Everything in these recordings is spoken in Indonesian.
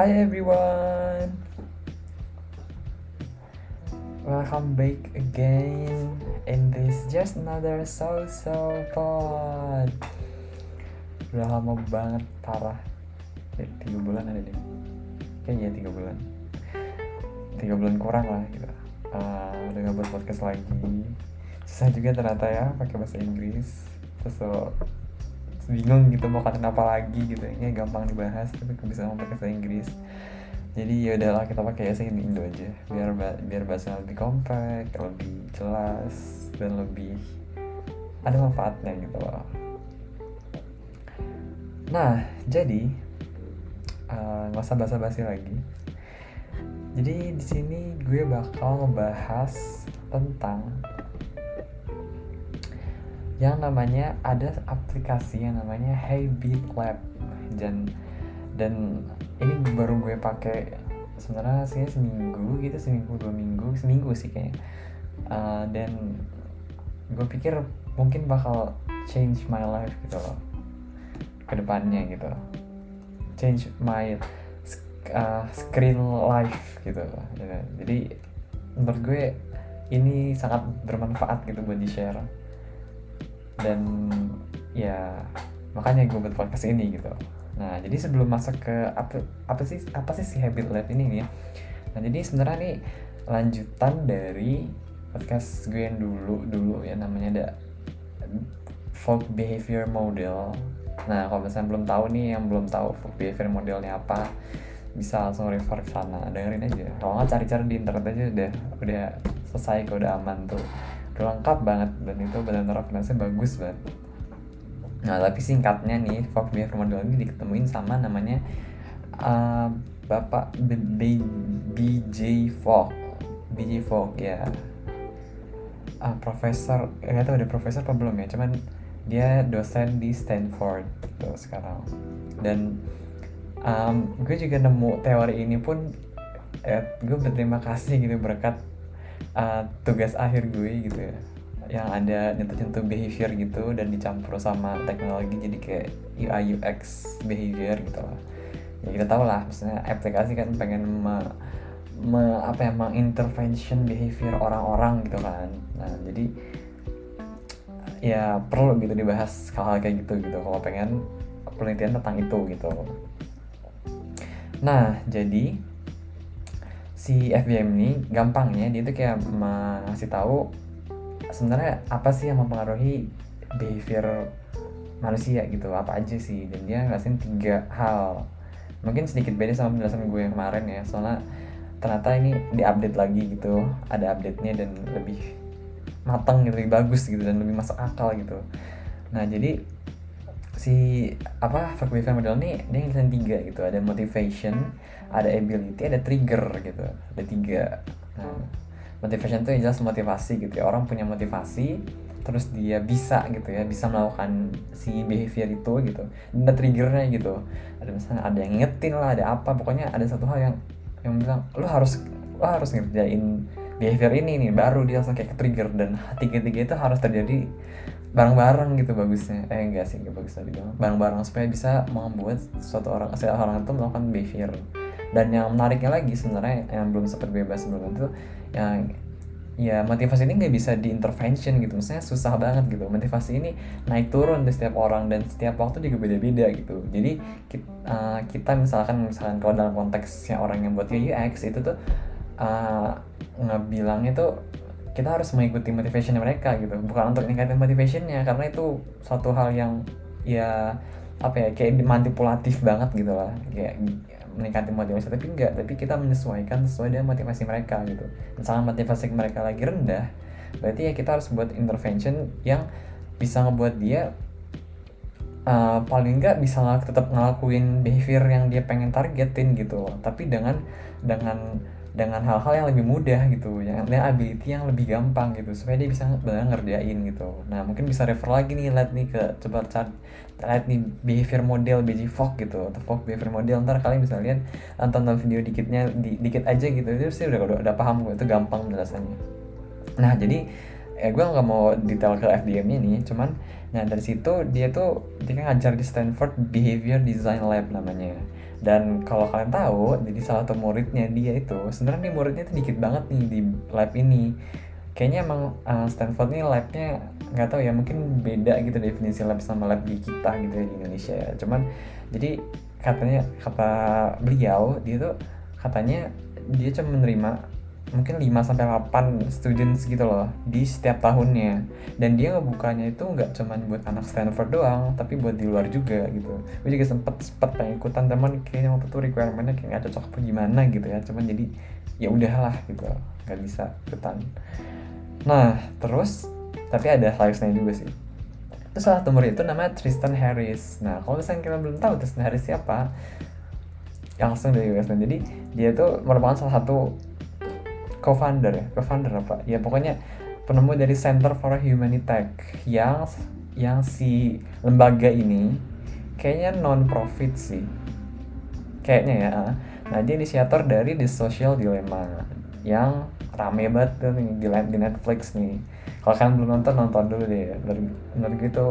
Hi everyone. Welcome back again in this just another so so pod. Udah lama banget parah. Ya, tiga bulan ada deh. Kayaknya ya, tiga bulan. Tiga bulan kurang lah gitu. Uh, udah nggak buat podcast lagi. Susah juga ternyata ya pakai bahasa Inggris. Terus so, bingung gitu mau kata apa lagi gitu. Ini gampang dibahas tapi kok bisa ngomong bahasa Inggris. Jadi ya udahlah kita pakai bahasa Indo aja. Biar biar bahasa lebih kompak lebih jelas dan lebih ada manfaatnya gitu loh. Nah jadi eh, nggak uh, usah basa-basi lagi. Jadi di sini gue bakal ngebahas tentang yang namanya ada aplikasi yang namanya Habit Lab. Dan dan ini baru gue pakai sebenarnya sih seminggu gitu seminggu dua minggu seminggu sih kayaknya. Uh, dan gue pikir mungkin bakal change my life gitu loh ke depannya gitu. Change my uh, screen life gitu jadi menurut gue ini sangat bermanfaat gitu buat di share dan ya makanya gue buat podcast ini gitu. Nah jadi sebelum masuk ke apa apa sih apa sih si habit lab ini nih ya? Nah jadi sebenarnya nih lanjutan dari podcast gue yang dulu dulu ya namanya ada folk behavior model. Nah kalau misalnya belum tahu nih yang belum tahu folk behavior modelnya apa bisa langsung refer ke sana. Dengerin aja. Kalau nggak cari-cari di internet aja udah udah selesai kok udah aman tuh lengkap banget dan itu benar-benar referensinya bagus banget. Nah tapi singkatnya nih Fox Behavior Model ini diketemuin sama namanya uh, Bapak B B BJ BJ Fogg ya. Uh, profesor eh, nggak tahu ada profesor apa belum ya cuman dia dosen di Stanford gitu sekarang. Dan um, gue juga nemu teori ini pun eh, gue berterima kasih gitu berkat uh, tugas akhir gue gitu ya. Yang ada nyentuh-nyentuh behavior gitu dan dicampur sama teknologi jadi kayak UI UX behavior gitu lah. Ya kita tahu lah maksudnya aplikasi kan pengen me, me apa ya mengintervention behavior orang-orang gitu kan. Nah jadi ya perlu gitu dibahas hal-hal kayak gitu gitu. Kalau pengen penelitian tentang itu gitu. Nah jadi si FBM ini gampangnya dia tuh kayak ngasih tahu sebenarnya apa sih yang mempengaruhi behavior manusia gitu apa aja sih. Dan dia ngasihin tiga hal. Mungkin sedikit beda sama penjelasan gue yang kemarin ya soalnya ternyata ini diupdate lagi gitu ada update-nya dan lebih matang lebih bagus gitu dan lebih masuk akal gitu. Nah jadi si apa behavior model ini dia ngeliatin tiga gitu. Ada motivation ada ability ada trigger gitu. Ada tiga. Nah, motivation itu jelas motivasi gitu ya. Orang punya motivasi terus dia bisa gitu ya bisa melakukan si behavior itu gitu. Dan ada triggernya gitu. Ada misalnya ada yang ngingetin lah ada apa pokoknya ada satu hal yang yang bilang lu harus lu harus ngerjain behavior ini nih. Baru dia langsung kayak trigger dan tiga-tiga itu harus terjadi bareng-bareng gitu bagusnya. Eh enggak sih enggak bagus tadi bareng-bareng supaya bisa membuat suatu orang orang itu melakukan behavior. Dan yang menariknya lagi sebenarnya yang belum sempat bebas sebelum itu yang ya motivasi ini nggak bisa diintervention gitu. Maksudnya susah banget gitu. Motivasi ini naik turun di setiap orang dan setiap waktu juga beda-beda gitu. Jadi kita, uh, eh, kita misalkan misalkan kalau dalam konteksnya orang yang buat UX itu tuh uh, ngebilangnya tuh kita harus mengikuti motivation mereka gitu. Bukan untuk meningkatkan motivationnya karena itu suatu hal yang ya apa ya kayak manipulatif banget gitu lah. Kayak meningkatkan motivasi tapi enggak. Tapi kita menyesuaikan sesuai dengan motivasi mereka gitu. Misalnya motivasi mereka lagi rendah berarti ya kita harus buat intervention yang bisa ngebuat dia uh, paling enggak bisa tetap ngelakuin behavior yang dia pengen targetin gitu tapi dengan dengan dengan hal-hal yang lebih mudah gitu yang dengan ability yang lebih gampang gitu supaya dia bisa benar ngerjain gitu. Nah mungkin bisa refer lagi nih lihat nih ke coba cari lihat nih behavior model BG Fog gitu atau Fog behavior model. Ntar kalian bisa lihat tonton video dikitnya di, dikit aja gitu. Itu sih udah udah, udah paham gue itu gampang penjelasannya. Nah jadi ya gue nggak mau detail ke FDM ini cuman nah dari situ dia tuh dia kan ngajar di Stanford Behavior Design Lab namanya. Dan kalau kalian tahu jadi salah satu muridnya dia itu sebenarnya muridnya tuh dikit banget nih di lab ini. Kayaknya emang uh, Stanford nih labnya nggak tahu ya mungkin beda gitu definisi lab sama lab di kita gitu ya di Indonesia ya. Cuman jadi katanya kata beliau dia tuh katanya dia cuma menerima mungkin 5 sampai 8 students gitu loh di setiap tahunnya. Dan dia ngebukanya itu nggak cuma buat anak Stanford doang tapi buat di luar juga gitu. Gue juga sempet sempet pengen ikutan teman kayaknya waktu itu requirementnya kayak nggak cocok apa gimana gitu ya. Cuman jadi ya udahlah gitu nggak bisa ikutan. Nah terus tapi ada highlightsnya juga sih. Itu salah satu murid itu namanya Tristan Harris. Nah kalau misalnya kalian belum tahu Tristan Harris siapa langsung dari US jadi dia tuh merupakan salah satu co-founder ya? Co-founder apa? Ya pokoknya penemu dari Center for Humanitech yang yang si lembaga ini kayaknya non profit sih. Kayaknya ya nah dia inisiator dari The Social Dilemma yang rame banget tuh nih di, di Netflix nih. Kalau kalian belum nonton nonton dulu deh. Menurut gue itu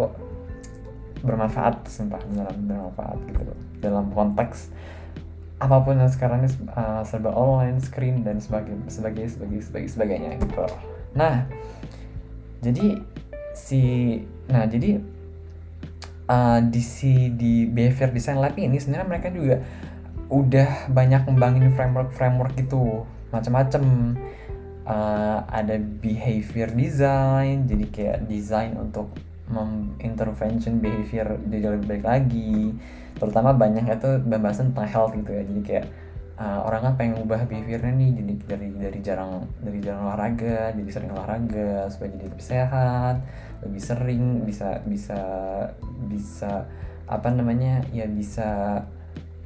bermanfaat sumpah beneran bermanfaat gitu dalam konteks apa pun yang sekarang ini uh, serba online, screen dan sebagainya, sebagai sebagai sebagai sebagainya gitu. Nah, jadi si nah jadi uh, di si di behavior design lab ini sebenarnya mereka juga udah banyak ngembangin framework framework gitu macam-macam uh, ada behavior design jadi kayak design untuk intervention behavior jadi lebih baik lagi. Terutama banyak itu pembahasan tentang health gitu ya. Jadi kayak uh, orang kan pengen ubah behaviornya nih jadi dari dari jarang dari jarang olahraga jadi sering olahraga supaya jadi lebih sehat lebih sering bisa bisa bisa apa namanya ya bisa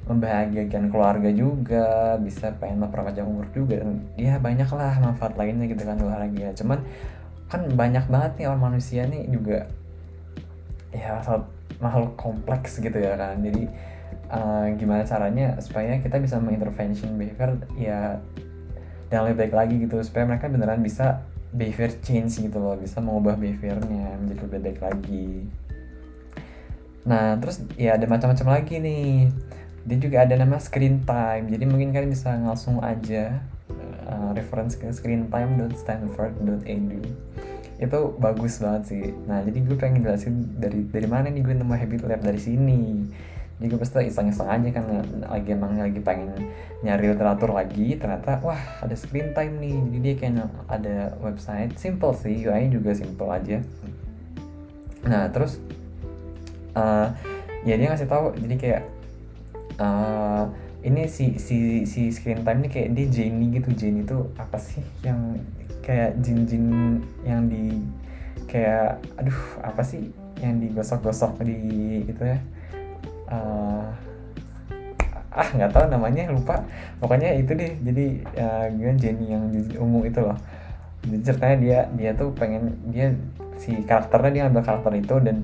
membahagiakan keluarga juga bisa pengen memperpanjang umur juga dan ya banyak lah manfaat lainnya gitu kan olahraga. Cuman kan banyak banget nih orang manusia nih juga ya makhluk kompleks gitu ya kan. Jadi uh, gimana caranya supaya kita bisa mengintervention behavior ya dan lebih baik lagi gitu. Supaya mereka beneran bisa behavior change gitu loh bisa mengubah behaviornya menjadi lebih baik lagi. Nah terus ya ada macam-macam lagi nih. Dia juga ada nama screen time. Jadi mungkin kalian bisa langsung aja uh, reference ke screentime.stanford.edu itu bagus banget sih. Nah jadi gue pengen jelasin dari dari mana nih gue nemu habit lab dari sini. Jadi gue pasti iseng-iseng aja kan lagi emang lagi pengen nyari literatur lagi. Ternyata wah ada screen time nih. Jadi dia kayak ada website. Simple sih UI juga simple aja. Nah terus uh, ya dia ngasih tahu jadi kayak uh, ini si si si screen time ini kayak dia Jenny gitu. Jenny itu apa sih yang kayak jin-jin yang di kayak aduh apa sih? Yang digosok-gosok di itu ya. Uh, ah nggak tahu namanya lupa. Pokoknya itu deh. Jadi uh, gue Jenny yang ungu itu loh. Jadi ceritanya dia dia tuh pengen dia si karakternya dia ambil karakter itu dan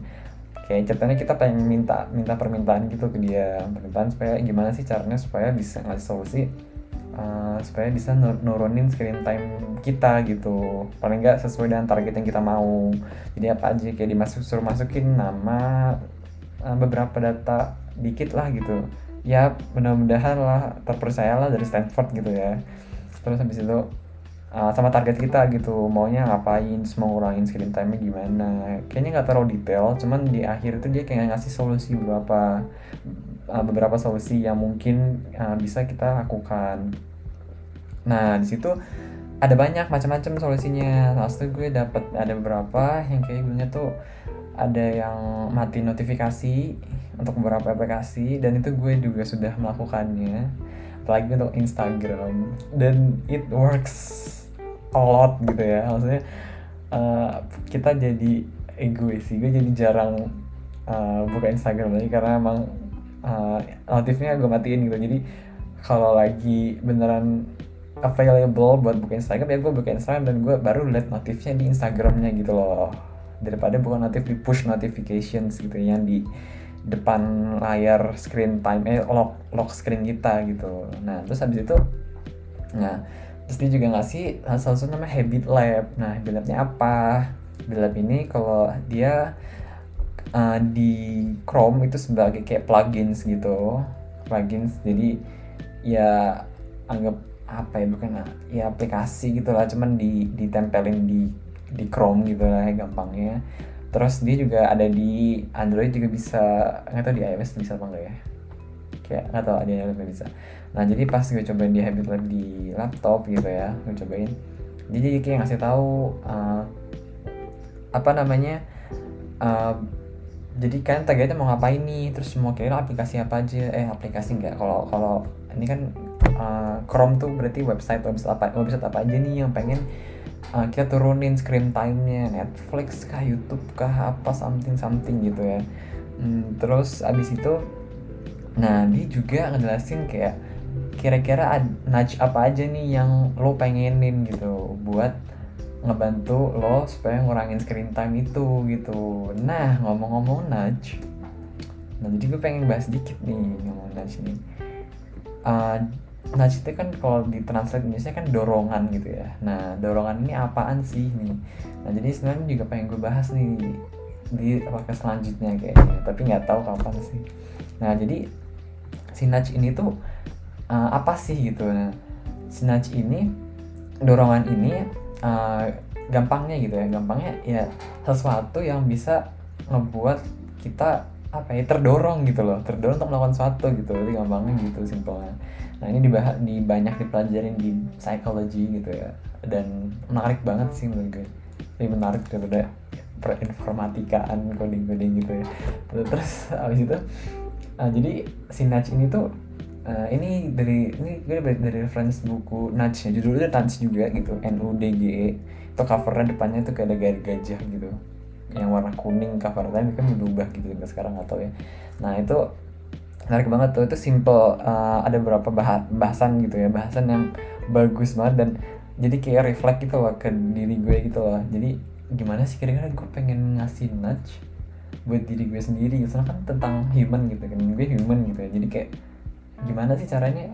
kayak ceritanya kita pengen minta minta permintaan gitu ke dia. Permintaan supaya gimana sih caranya supaya bisa ngasih solusi uh, supaya bisa nur nurunin screen time kita gitu. Paling nggak sesuai dengan target yang kita mau. Jadi apa aja kayak dimasuk suruh masukin nama uh, beberapa data dikit lah gitu. Ya mudah-mudahan lah terpercaya lah dari Stanford gitu ya. Terus habis itu uh, sama target kita gitu. Maunya ngapain mau ngurangin screen time nya gimana. Kayaknya nggak terlalu detail cuman di akhir itu dia kayak ngasih solusi beberapa uh, beberapa solusi yang mungkin uh, bisa kita lakukan nah di situ ada banyak macam-macam solusinya. Salah satu gue dapat ada beberapa yang kayak gue tuh ada yang mati notifikasi untuk beberapa aplikasi dan itu gue juga sudah melakukannya. Apalagi untuk Instagram. Dan it works a lot gitu ya. Maksudnya uh, kita jadi egois sih. Gue jadi jarang uh, buka Instagram lagi karena emang uh, notifnya gue matiin gitu. Jadi kalau lagi beneran available buat buka Instagram. Ya gue buka Instagram dan gue baru liat notifnya di Instagramnya gitu loh. Daripada bukan notif di push notifications gitu yang di depan layar screen time eh lock lock screen kita gitu. Nah terus habis itu nah terus dia juga ngasih salah satu nama habit lab. Nah habit labnya apa? Lab ini kalau dia uh, di Chrome itu sebagai kayak plugins gitu. Plugins jadi ya anggap apa ya bukan ya aplikasi gitu lah cuman di ditempelin di di Chrome gitu lah ya gampangnya. Terus dia juga ada di Android juga bisa nggak tahu di iOS bisa apa enggak ya? Kayak nggak tahu ada yang bisa. Nah jadi pas gue cobain di Habit Lab di laptop gitu ya gue cobain jadi kayak ngasih tahu uh, apa namanya uh, jadi kalian targetnya mau ngapain nih terus mau kira aplikasi apa aja eh aplikasi enggak kalau kalau ini kan uh, Chrome tuh berarti website website apa website apa aja nih yang pengen uh, kita turunin screen time-nya? Netflix kah YouTube kah apa something something gitu ya. Hmm, terus abis itu nah dia juga ngejelasin kayak kira-kira nudge apa aja nih yang lo pengenin gitu buat ngebantu lo supaya ngurangin screen time itu gitu. Nah ngomong-ngomong nudge nah jadi gue pengen bahas dikit nih ngomong nudge nih uh, nudge itu kan kalau di translate Indonesia kan dorongan gitu ya. Nah dorongan ini apaan sih nih? Nah jadi sebenarnya juga pengen gue bahas nih di podcast selanjutnya kayaknya tapi nggak tahu kapan sih. Nah jadi si nudge ini tuh uh, apa sih gitu? Nah si nudge ini dorongan ini uh, gampangnya gitu ya. Gampangnya ya sesuatu yang bisa ngebuat kita apa ya terdorong gitu loh. Terdorong untuk melakukan sesuatu gitu. Jadi gampangnya gitu simpelnya nah ini dibahas di banyak dipelajarin di psychology gitu ya. Dan menarik banget sih menurut gue. Lebih menarik daripada perinformatikaan coding coding gitu ya. Terus abis itu nah, jadi si Nudge ini tuh Uh, ini dari ini gue dari, reference buku Nudge ya. Judulnya Nudge juga gitu N U D G E. Itu covernya depannya tuh kayak ada gajah gitu. Yang warna kuning cover. Tapi kan berubah gitu sekarang atau ya. Nah itu menarik banget tuh. Itu simple uh, ada beberapa bah bahasan gitu ya. Bahasan yang bagus banget dan jadi kayak reflect gitu loh ke diri gue gitu loh. Jadi gimana sih kira-kira gue pengen ngasih nudge buat diri gue sendiri soalnya kan tentang human gitu kan. Gue human gitu ya. Jadi kayak gimana sih caranya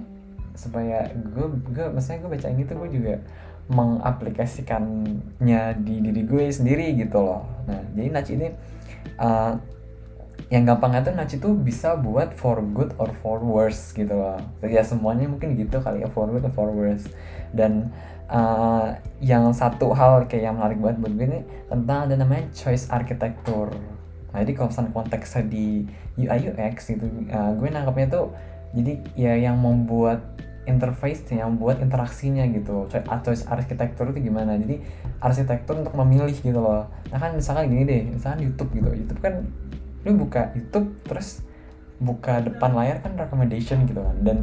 supaya gue gue maksudnya gue baca ini tuh gue juga mengaplikasikannya di diri gue sendiri gitu loh. Nah jadi nudge ini uh, yang gampangnya tuh nudge itu bisa buat for good or for worse gitu loh. Ya semuanya mungkin gitu kali ya for good or for worse. Dan uh, yang satu hal kayak yang menarik banget buat gue ini tentang ada namanya choice architecture. Nah jadi kalau misalnya konteksnya di UI UX gitu uh, gue nangkapnya tuh jadi ya yang membuat interface yang buat interaksinya gitu. Atau arsitektur itu gimana? Jadi arsitektur untuk memilih gitu loh. Nah kan misalkan gini deh misalkan YouTube gitu. YouTube kan lu buka YouTube terus buka depan layar kan recommendation gitu kan. Dan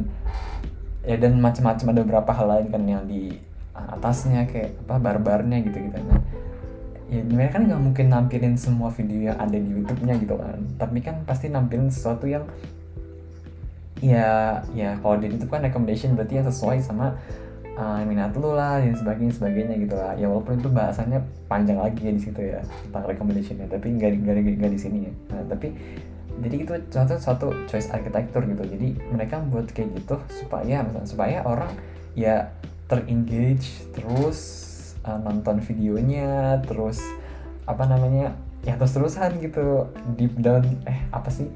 ya dan macam-macam ada beberapa hal lain kan yang di atasnya kayak apa barbarnya gitu gitu nah ya mereka kan nggak mungkin nampilin semua video yang ada di YouTube-nya gitu kan. Tapi kan pasti nampilin sesuatu yang ya ya kalau di YouTube kan recommendation berarti yang sesuai sama uh, minat lu lah dan sebagainya sebagainya gitu lah. Ya walaupun itu bahasannya panjang lagi ya di situ ya tentang recommendationnya tapi nggak nggak nggak di sini ya. Nah, tapi jadi itu contoh satu choice architecture gitu. Jadi mereka buat kayak gitu supaya misalnya supaya orang ya terengage terus uh, nonton videonya terus apa namanya ya terus terusan gitu deep down eh apa sih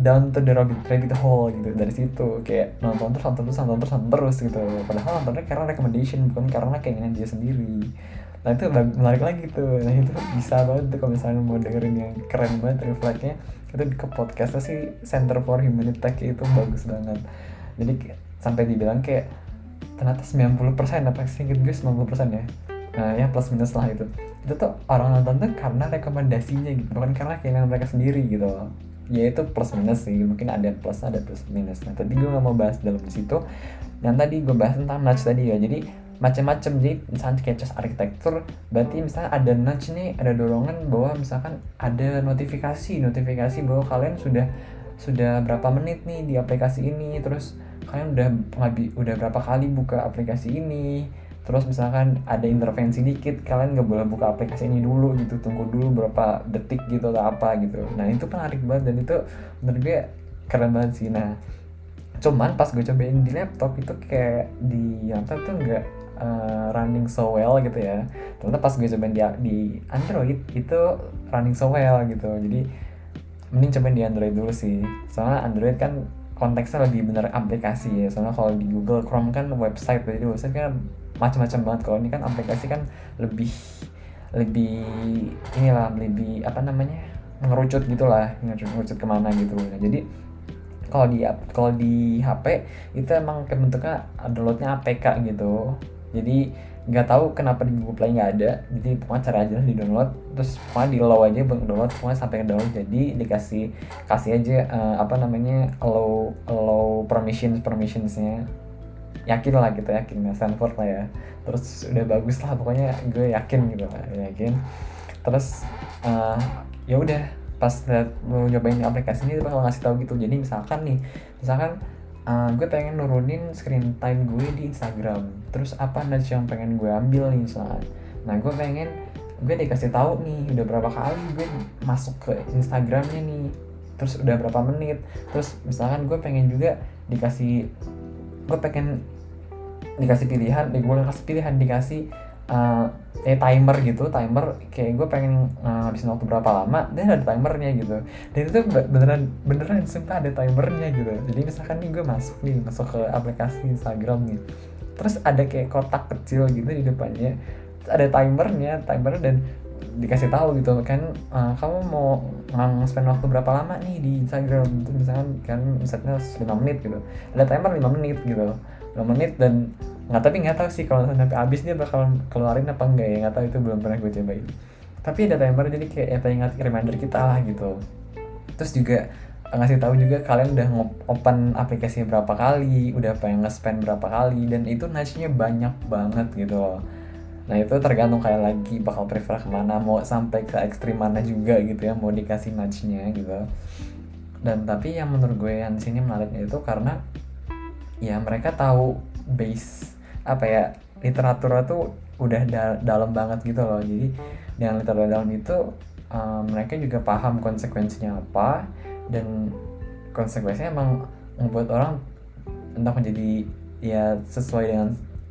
down to the rabbit rabbit hole gitu dari situ. Kayak nonton terus nonton terus nonton terus nonton terus gitu. Padahal nontonnya karena recommendation bukan karena keinginan dia sendiri. Nah itu menarik lagi tuh. Nah itu bisa banget tuh kalau misalnya mau dengerin yang keren banget refleksnya itu ke podcastnya sih Center for Humanity Tech itu bagus banget. Jadi sampai dibilang kayak ternyata 90% apa sih gue 90% ya? Nah ya plus minus lah itu. Itu tuh orang nonton tuh karena rekomendasinya gitu bukan karena keinginan mereka sendiri gitu ya itu plus minus sih. Mungkin ada plus ada plus minus. Nah tadi gue gak mau bahas dalam situ. Yang tadi gue bahas tentang nudge tadi ya. Jadi macam-macam. Jadi misalnya kayak just arsitektur berarti misalnya ada nudge nih ada dorongan bahwa misalkan ada notifikasi notifikasi bahwa kalian sudah sudah berapa menit nih di aplikasi ini. Terus kalian udah udah berapa kali buka aplikasi ini terus misalkan ada intervensi dikit kalian nggak boleh buka aplikasi ini dulu gitu tunggu dulu berapa detik gitu atau apa gitu. Nah itu menarik banget dan itu menurut gue keren banget sih. Nah cuman pas gue cobain di laptop itu kayak di laptop tuh nggak uh, running so well gitu ya. Ternyata pas gue cobain di, di Android itu running so well gitu. Jadi mending cobain di Android dulu sih. Soalnya Android kan konteksnya lebih bener aplikasi ya. Soalnya kalau di Google Chrome kan website jadi website kan macam-macam banget kalau ini kan aplikasi kan lebih lebih inilah lebih apa namanya ngerucut gitulah ngerucut ke mana gitu. Nah, jadi kalau di kalau di HP itu emang bentuknya downloadnya APK gitu. Jadi nggak tahu kenapa di Google Play nggak ada. Jadi pokoknya cara aja di download. Terus pokoknya di low aja bang download pokoknya sampai ke download. Jadi dikasih kasih aja uh, apa namanya allow allow permissions permissionsnya yakin lah gitu yakin. Ya Stanford lah ya. Terus udah bagus lah pokoknya gue yakin gitu lah yakin. Terus uh, ya udah pas liat mau nyobain aplikasi ini bakal ngasih tahu gitu. Jadi misalkan nih misalkan uh, gue pengen nurunin screen time gue di Instagram. Terus apa nudge yang pengen gue ambil nih misalnya nah gue pengen gue dikasih tahu nih udah berapa kali gue masuk ke Instagramnya nih. Terus udah berapa menit. Terus misalkan gue pengen juga dikasih gue pengen dikasih pilihan gue kasih pilihan dikasih uh, eh timer gitu timer kayak gue pengen uh, habisin waktu berapa lama dan ada timernya gitu. Dan itu beneran beneran sumpah ada timernya gitu. Jadi misalkan nih gue masuk nih masuk ke aplikasi Instagram nih terus ada kayak kotak kecil gitu di depannya ada timernya timer dan dikasih tahu gitu kan uh, kamu mau spend waktu berapa lama nih di Instagram? Itu misalkan kan misalnya 5 menit gitu. Ada timer 5 menit gitu. 5 menit dan nggak tapi nggak tahu sih kalau sampai habis dia bakal keluarin apa enggak ya nggak tahu itu belum pernah gue cobain. Tapi ada timer jadi kayak ya ingat reminder kita lah gitu. Terus juga ngasih tahu juga kalian udah open aplikasi berapa kali udah pengen nge-spend berapa kali dan itu nudge-nya banyak banget gitu. loh nah itu tergantung kayak lagi bakal prefer ke mana mau sampai ke ekstrim mana juga gitu ya mau dikasih nudge-nya gitu. Dan tapi yang menurut gue yang di sini menariknya itu karena ya mereka tahu base apa ya literatur tuh udah da dalam banget gitu loh. Jadi dengan literatur dalam itu um, mereka juga paham konsekuensinya apa dan konsekuensinya emang membuat orang entah menjadi ya sesuai dengan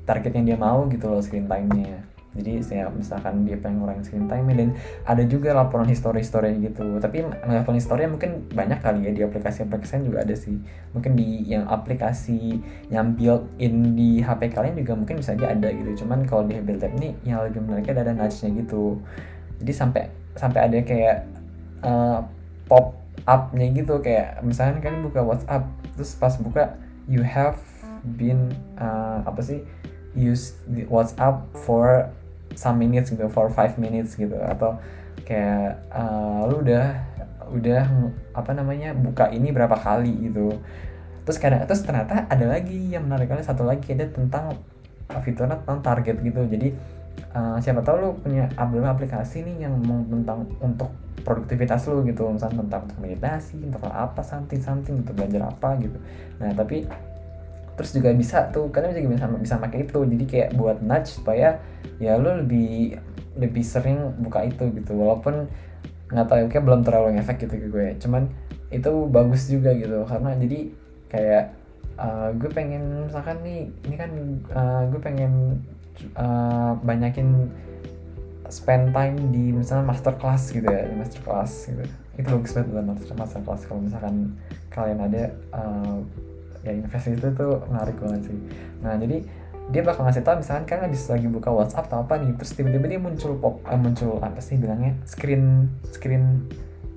target yang dia mau gitu loh screen time-nya jadi saya misalkan dia pengen ngurangin screen time dan ada juga laporan histori-histori gitu. Tapi laporan histori mungkin banyak kali ya di aplikasi-aplikasi juga ada sih. Mungkin di yang aplikasi yang built in di HP kalian juga mungkin bisa aja ada gitu. Cuman kalau di Build Tab ini yang lebih menarik ada nudge-nya gitu. Jadi sampai sampai ada kayak uh, pop up-nya gitu. Kayak misalnya kan buka WhatsApp terus pas buka you have been uh, apa sih use WhatsApp for some minutes gitu for five minutes gitu atau kayak uh, lu udah udah apa namanya buka ini berapa kali gitu. Terus kadang terus ternyata ada lagi yang menarik kali satu lagi ada tentang fiturnya tentang target gitu. Jadi uh, siapa tahu lu punya aplikasi nih yang tentang untuk produktivitas lu gitu misalnya tentang untuk meditasi tentang apa something something untuk belajar apa gitu. Nah tapi terus juga bisa tuh kalian juga bisa bisa pakai itu. Jadi kayak buat nudge supaya ya lo lebih lebih sering buka itu gitu. Walaupun nggak tahu kayak belum terlalu ngefek gitu ke gue. Cuman itu bagus juga gitu. Karena jadi kayak uh, gue pengen misalkan nih ini kan uh, gue pengen uh, banyakin spend time di misalnya master class gitu ya di master class gitu. Itu bagus banget master class kalau misalkan kalian ada uh, ya investasi itu tuh menarik banget sih. Nah jadi dia bakal ngasih tau misalkan kan habis lagi buka WhatsApp atau apa nih terus tiba-tiba dia muncul pop uh, muncul apa sih bilangnya? Screen screen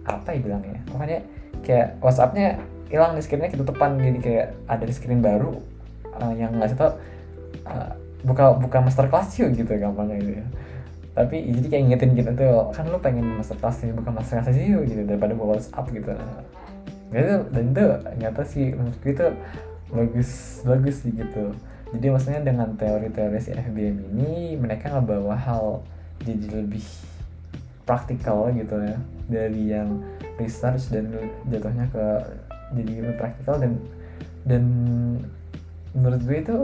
apa ya bilangnya? Pokoknya kayak WhatsAppnya hilang di screennya ketutupan jadi kayak ada di screen baru uh, yang ngasih tau uh, buka buka masterclass yuk gitu gampangnya gitu ya. Tapi jadi kayak ingetin kita tuh kan lu pengen masterclass nih bukan masterclass yuk gitu daripada bawa WhatsApp gitu gitu dan itu tahu sih menurutku itu bagus bagus sih gitu. Jadi maksudnya dengan teori-teori si FBM ini mereka ngebawa hal jadi lebih praktikal gitu ya. Dari yang research dan jatuhnya ke jadi lebih praktikal dan dan menurut gue itu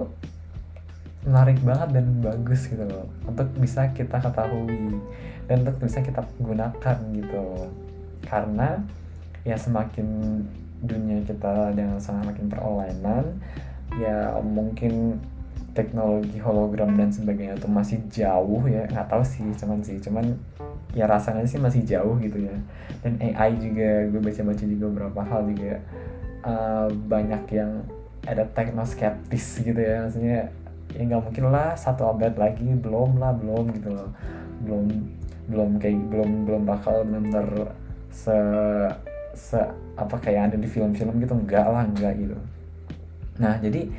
menarik banget dan bagus gitu loh. Untuk bisa kita ketahui dan untuk bisa kita gunakan gitu. Karena ya semakin dunia kita dengan makin perolainan ya mungkin teknologi hologram dan sebagainya itu masih jauh ya. Nggak tahu sih cuman sih cuman ya rasanya sih masih jauh gitu ya. Dan AI juga gue baca-baca juga beberapa hal juga uh, banyak yang ada teknoskeptis gitu ya. Maksudnya ya nggak mungkin lah satu abad lagi belum lah belum gitu loh. Belum belum kayak belum belum bakal benar se se apa kayak ada di film-film gitu enggak lah enggak gitu. Nah jadi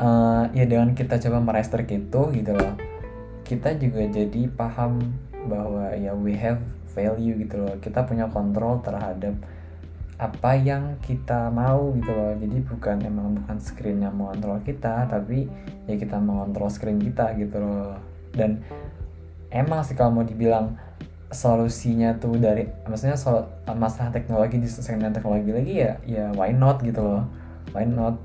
uh, ya dengan kita coba merester gitu gitu loh kita juga jadi paham bahwa ya we have value gitu loh. Kita punya kontrol terhadap apa yang kita mau gitu loh. Jadi bukan emang bukan screen yang mengontrol kita tapi ya kita mengontrol screen kita gitu loh. Dan emang sih kalau mau dibilang solusinya tuh dari maksudnya soal masalah teknologi di segmen teknologi lagi ya ya why not gitu loh. Why not?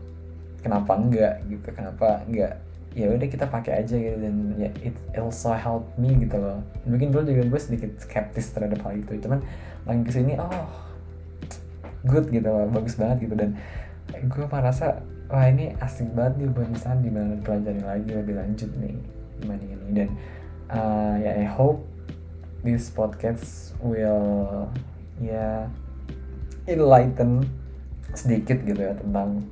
Kenapa enggak gitu? Kenapa enggak? Ya udah kita pakai aja gitu dan ya it also help me gitu loh. Mungkin dulu juga gue sedikit skeptis terhadap hal itu cuman lagi ke sini oh good gitu loh bagus banget gitu dan gue merasa wah ini asik banget nih buat misalnya di mana pelajari lagi lebih lanjut nih dibanding ini dan uh, ya I hope this podcast will ya enlighten sedikit gitu ya tentang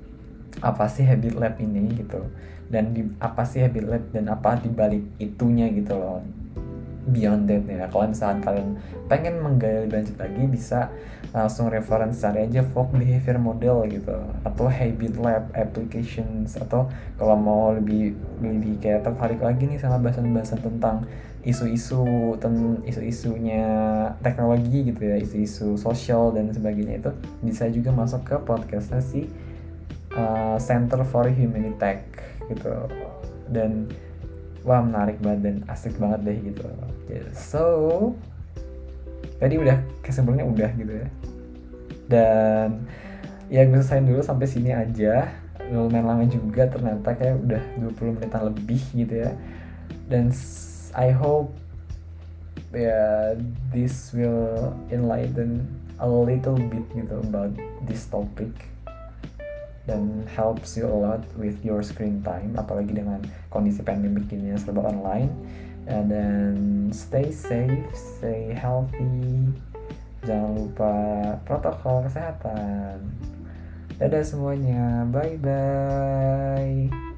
apa sih habit lab ini gitu. Dan di apa sih habit lab dan apa di balik itunya gitu loh. Beyond that ya. Kalau misalkan kalian pengen menggali lebih lanjut lagi bisa langsung reference cari aja folk behavior model gitu. Atau habit lab applications. Atau kalau mau lebih lebih kayak tertarik lagi nih sama bahasan-bahasan tentang isu-isu ten isu-isunya teknologi gitu ya isu-isu sosial dan sebagainya itu bisa juga masuk ke podcastnya si uh, Center for Humanity Tech gitu. Dan wah menarik banget dan asik banget deh gitu. So tadi udah kesimpulannya udah gitu ya. Dan ya gue selesai dulu sampai sini aja. Lumayan lama juga ternyata kayak udah 20 menitan lebih gitu ya. Dan I hope yeah, this will enlighten a little bit gitu about this topic dan helps you a lot with your screen time apalagi dengan kondisi pandemi ini serba online. And then stay safe stay healthy. Jangan lupa protokol kesehatan. Dadah semuanya. Bye bye